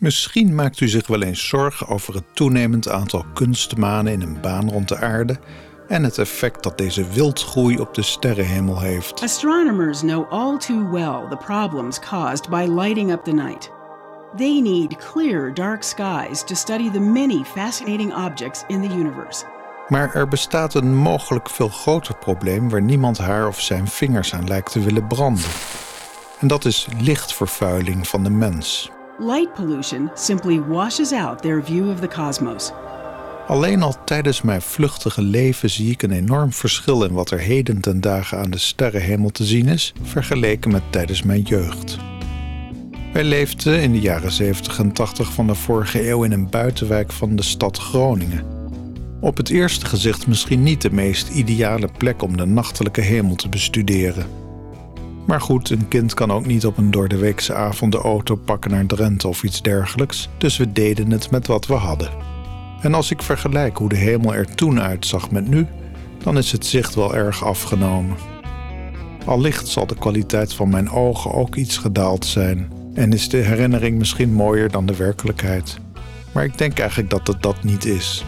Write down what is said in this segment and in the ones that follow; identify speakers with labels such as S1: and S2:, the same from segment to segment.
S1: Misschien maakt u zich wel eens zorgen over het toenemend aantal kunstmanen in een baan rond de aarde en het effect dat deze wildgroei op de sterrenhemel heeft.
S2: Astronomers know all too well the problems caused by lighting up the night. They need clear, dark skies to study the many fascinating objects in the universe.
S1: Maar er bestaat een mogelijk veel groter probleem waar niemand haar of zijn vingers aan lijkt te willen branden. En dat is lichtvervuiling van de mens.
S2: Light pollution simply washes out their view of the cosmos.
S1: Alleen al tijdens mijn vluchtige leven zie ik een enorm verschil in wat er heden ten dagen aan de sterrenhemel te zien is, vergeleken met tijdens mijn jeugd. Wij leefden in de jaren 70 en 80 van de vorige eeuw in een buitenwijk van de stad Groningen. Op het eerste gezicht misschien niet de meest ideale plek om de nachtelijke hemel te bestuderen. Maar goed, een kind kan ook niet op een doordeweekse avond de auto pakken naar Drenthe of iets dergelijks, dus we deden het met wat we hadden. En als ik vergelijk hoe de hemel er toen uitzag met nu, dan is het zicht wel erg afgenomen. Allicht zal de kwaliteit van mijn ogen ook iets gedaald zijn en is de herinnering misschien mooier dan de werkelijkheid. Maar ik denk eigenlijk dat het dat niet is.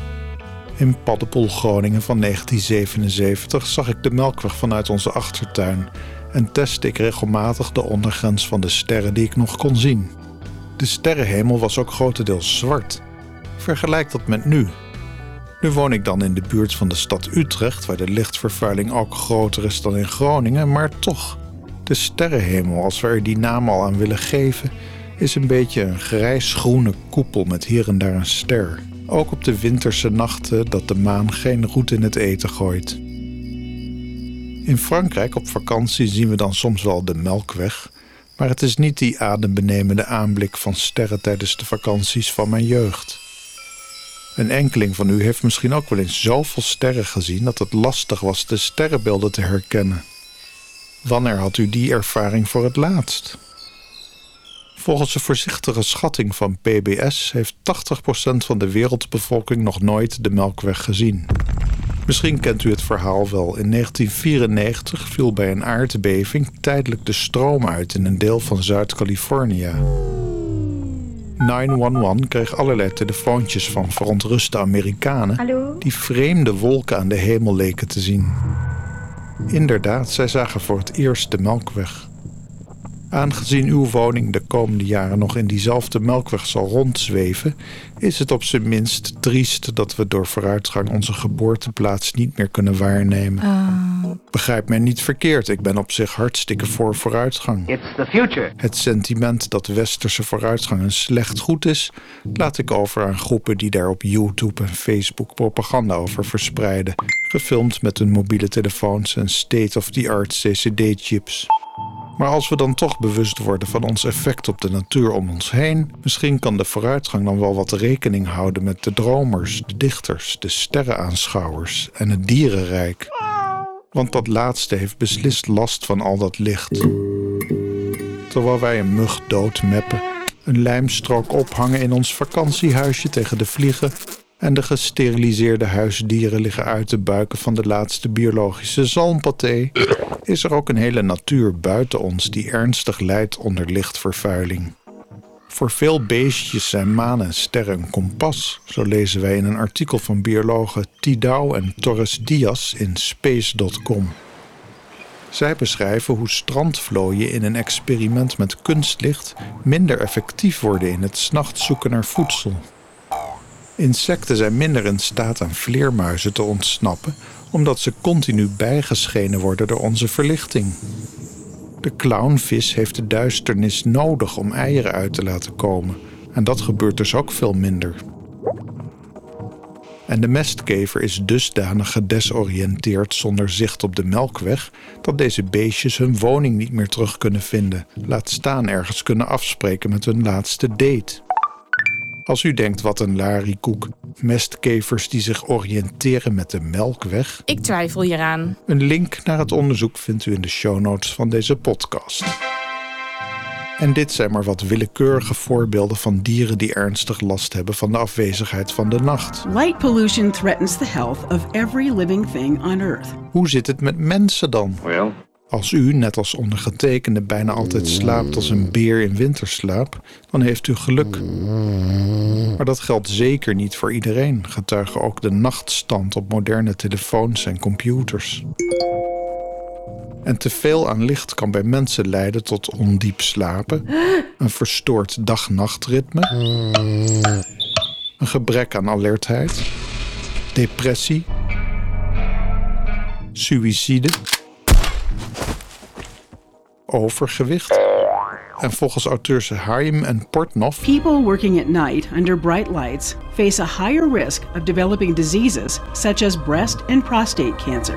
S1: In Paddepoel Groningen van 1977 zag ik de melkweg vanuit onze achtertuin en testte ik regelmatig de ondergrens van de sterren die ik nog kon zien. De sterrenhemel was ook grotendeels zwart. Vergelijk dat met nu. Nu woon ik dan in de buurt van de stad Utrecht, waar de lichtvervuiling ook groter is dan in Groningen, maar toch. De sterrenhemel, als we er die naam al aan willen geven, is een beetje een grijs-groene koepel met hier en daar een ster. Ook op de winterse nachten dat de maan geen roet in het eten gooit. In Frankrijk op vakantie zien we dan soms wel de Melkweg, maar het is niet die adembenemende aanblik van sterren tijdens de vakanties van mijn jeugd. Een enkeling van u heeft misschien ook wel eens zoveel sterren gezien dat het lastig was de sterrenbeelden te herkennen. Wanneer had u die ervaring voor het laatst? Volgens een voorzichtige schatting van PBS heeft 80% van de wereldbevolking nog nooit de Melkweg gezien. Misschien kent u het verhaal wel. In 1994 viel bij een aardbeving tijdelijk de stroom uit in een deel van Zuid-Californië. 911 kreeg allerlei telefoontjes van verontruste Amerikanen die vreemde wolken aan de hemel leken te zien. Inderdaad, zij zagen voor het eerst de Melkweg. Aangezien uw woning de komende jaren nog in diezelfde melkweg zal rondzweven, is het op zijn minst triest dat we door vooruitgang onze geboorteplaats niet meer kunnen waarnemen.
S3: Oh.
S1: Begrijp mij niet verkeerd, ik ben op zich hartstikke voor vooruitgang.
S4: It's the future.
S1: Het sentiment dat westerse vooruitgang een slecht goed is, laat ik over aan groepen die daar op YouTube en Facebook propaganda over verspreiden, gefilmd met hun mobiele telefoons en state-of-the-art CCD-chips. Maar als we dan toch bewust worden van ons effect op de natuur om ons heen, misschien kan de vooruitgang dan wel wat rekening houden met de dromers, de dichters, de sterrenaanschouwers en het dierenrijk. Want dat laatste heeft beslist last van al dat licht. Terwijl wij een mug doodmeppen, een lijmstrook ophangen in ons vakantiehuisje tegen de vliegen en de gesteriliseerde huisdieren liggen uit de buiken van de laatste biologische zalmpaté, is er ook een hele natuur buiten ons die ernstig lijdt onder lichtvervuiling. Voor veel beestjes zijn maan en sterren een kompas, zo lezen wij in een artikel van biologen Tidau en Torres Diaz in Space.com. Zij beschrijven hoe strandvlooien in een experiment met kunstlicht minder effectief worden in het 's nachts zoeken naar voedsel. Insecten zijn minder in staat aan vleermuizen te ontsnappen, omdat ze continu bijgeschenen worden door onze verlichting. De clownvis heeft de duisternis nodig om eieren uit te laten komen, en dat gebeurt dus ook veel minder. En de mestkever is dusdanig gedesoriënteerd zonder zicht op de melkweg dat deze beestjes hun woning niet meer terug kunnen vinden, laat staan ergens kunnen afspreken met hun laatste date. Als u denkt wat een larikoek, mestkevers die zich oriënteren met de melkweg.
S3: Ik twijfel hieraan.
S1: Een link naar het onderzoek vindt u in de show notes van deze podcast. En dit zijn maar wat willekeurige voorbeelden van dieren die ernstig last hebben van de afwezigheid van de nacht.
S2: Light pollution threatens the health of every living thing on Earth.
S1: Hoe zit het met mensen dan?
S4: Well,
S1: Als u, net als ondergetekende, bijna altijd slaapt als een beer in winterslaap, dan heeft u geluk. Maar dat geldt zeker niet voor iedereen, getuigen ook de nachtstand op moderne telefoons en computers. En te veel aan licht kan bij mensen leiden tot ondiep slapen, een verstoord dag-nachtritme, een gebrek aan alertheid, depressie, suïcide overgewicht. En volgens auteurs Haim en Portnoff
S2: People working at night under bright lights face a higher risk of developing diseases such as breast and prostate cancer.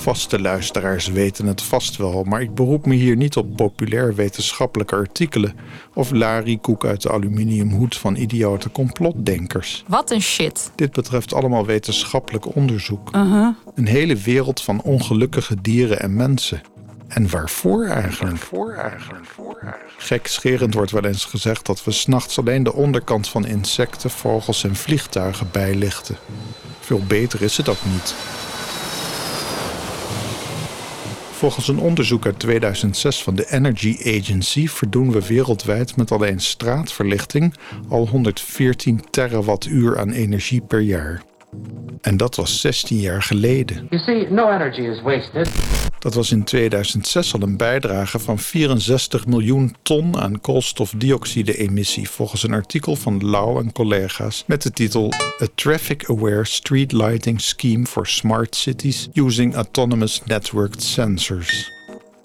S1: Vaste luisteraars weten het vast wel, maar ik beroep me hier niet op populair wetenschappelijke artikelen of Larry Koek uit de aluminiumhoed van idiote complotdenkers.
S3: Wat een shit.
S1: Dit betreft allemaal wetenschappelijk onderzoek.
S3: Uh-huh.
S1: Een hele wereld van ongelukkige dieren en mensen. En waarvoor eigenlijk? Waarvoor eigenlijk? Gekscherend wordt wel eens gezegd dat we s'nachts alleen de onderkant van insecten, vogels en vliegtuigen bijlichten. Veel beter is het ook niet. Volgens een onderzoek uit 2006 van de Energy Agency verdoen we wereldwijd met alleen straatverlichting al 114 terawattuur aan energie per jaar. En dat was 16 jaar geleden.
S4: You see, no energy is wasted.
S1: Dat was in 2006 al een bijdrage van 64 miljoen ton aan koolstofdioxide-emissie, volgens een artikel van Lau en collega's met de titel A Traffic-Aware Street Lighting Scheme for Smart Cities Using Autonomous Networked Sensors.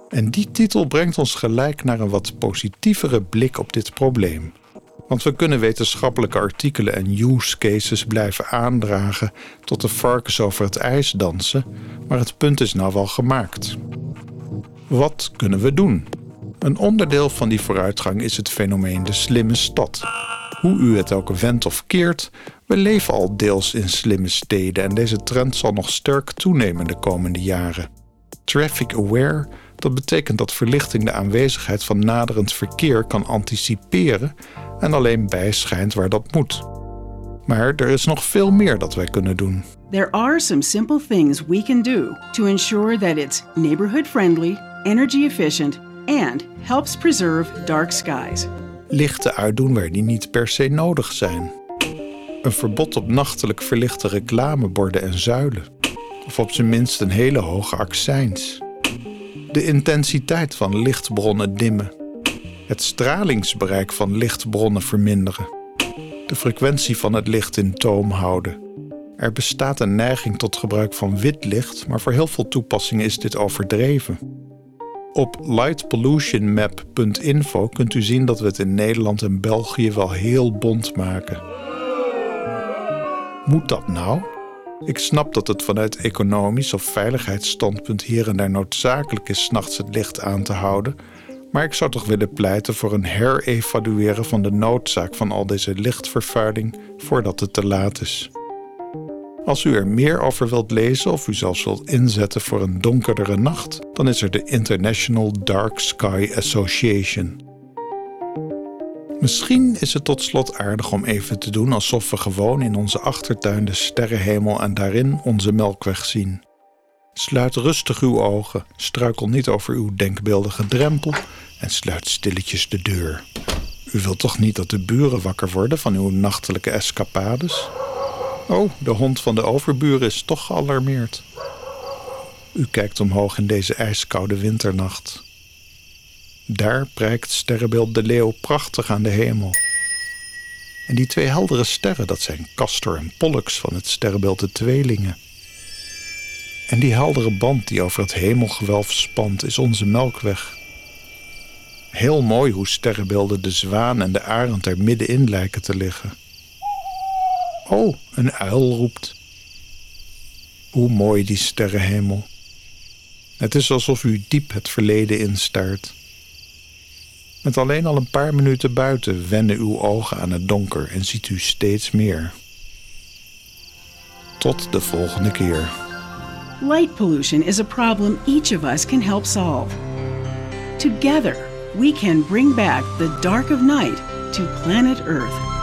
S1: En die titel brengt ons gelijk naar een wat positievere blik op dit probleem. Want we kunnen wetenschappelijke artikelen en use cases blijven aandragen tot de varkens over het ijs dansen, maar het punt is nou wel gemaakt. Wat kunnen we doen? Een onderdeel van die vooruitgang is het fenomeen de slimme stad. Hoe u het ook wendt of keert, we leven al deels in slimme steden en deze trend zal nog sterk toenemen de komende jaren. Traffic aware, dat betekent dat verlichting de aanwezigheid van naderend verkeer kan anticiperen en alleen bijschijnt waar dat moet. Maar er is nog veel meer dat wij kunnen doen.
S2: There are some simple things we can do to ensure that it's neighborhood friendly, energy efficient, and helps preserve dark skies.
S1: Lichten uitdoen waar die niet per se nodig zijn. Een verbod op nachtelijk verlichte reclameborden en zuilen. Of op zijn minst een hele hoge accijns. De intensiteit van lichtbronnen dimmen. Het stralingsbereik van lichtbronnen verminderen. De frequentie van het licht in toom houden. Er bestaat een neiging tot gebruik van wit licht, maar voor heel veel toepassingen is dit overdreven. Op lightpollutionmap.info kunt u zien dat we het in Nederland en België wel heel bont maken. Moet dat nou? Ik snap dat het vanuit economisch of veiligheidsstandpunt hier en daar noodzakelijk is s'nachts het licht aan te houden, maar ik zou toch willen pleiten voor een herevalueren van de noodzaak van al deze lichtvervuiling voordat het te laat is. Als u er meer over wilt lezen of u zelfs wilt inzetten voor een donkerdere nacht, dan is er de International Dark Sky Association. Misschien is het tot slot aardig om even te doen alsof we gewoon in onze achtertuin de sterrenhemel en daarin onze melkweg zien. Sluit rustig uw ogen, struikel niet over uw denkbeeldige drempel en sluit stilletjes de deur. U wilt toch niet dat de buren wakker worden van uw nachtelijke escapades? Oh, de hond van de overburen is toch gealarmeerd. U kijkt omhoog in deze ijskoude winternacht. Daar prijkt sterrenbeeld de leeuw prachtig aan de hemel. En die twee heldere sterren, dat zijn Castor en Pollux van het sterrenbeeld de tweelingen. En die heldere band die over het hemelgewelf spant, is onze melkweg. Heel mooi hoe sterrenbeelden de zwaan en de arend er middenin lijken te liggen. Oh, een uil roept. Hoe mooi die sterrenhemel. Het is alsof u diep het verleden instaart. Met alleen al een paar minuten buiten wennen uw ogen aan het donker en ziet u steeds meer. Tot de volgende keer.
S2: Light pollution is a problem each of us can help solve. Together, we can bring back the dark of night to planet Earth.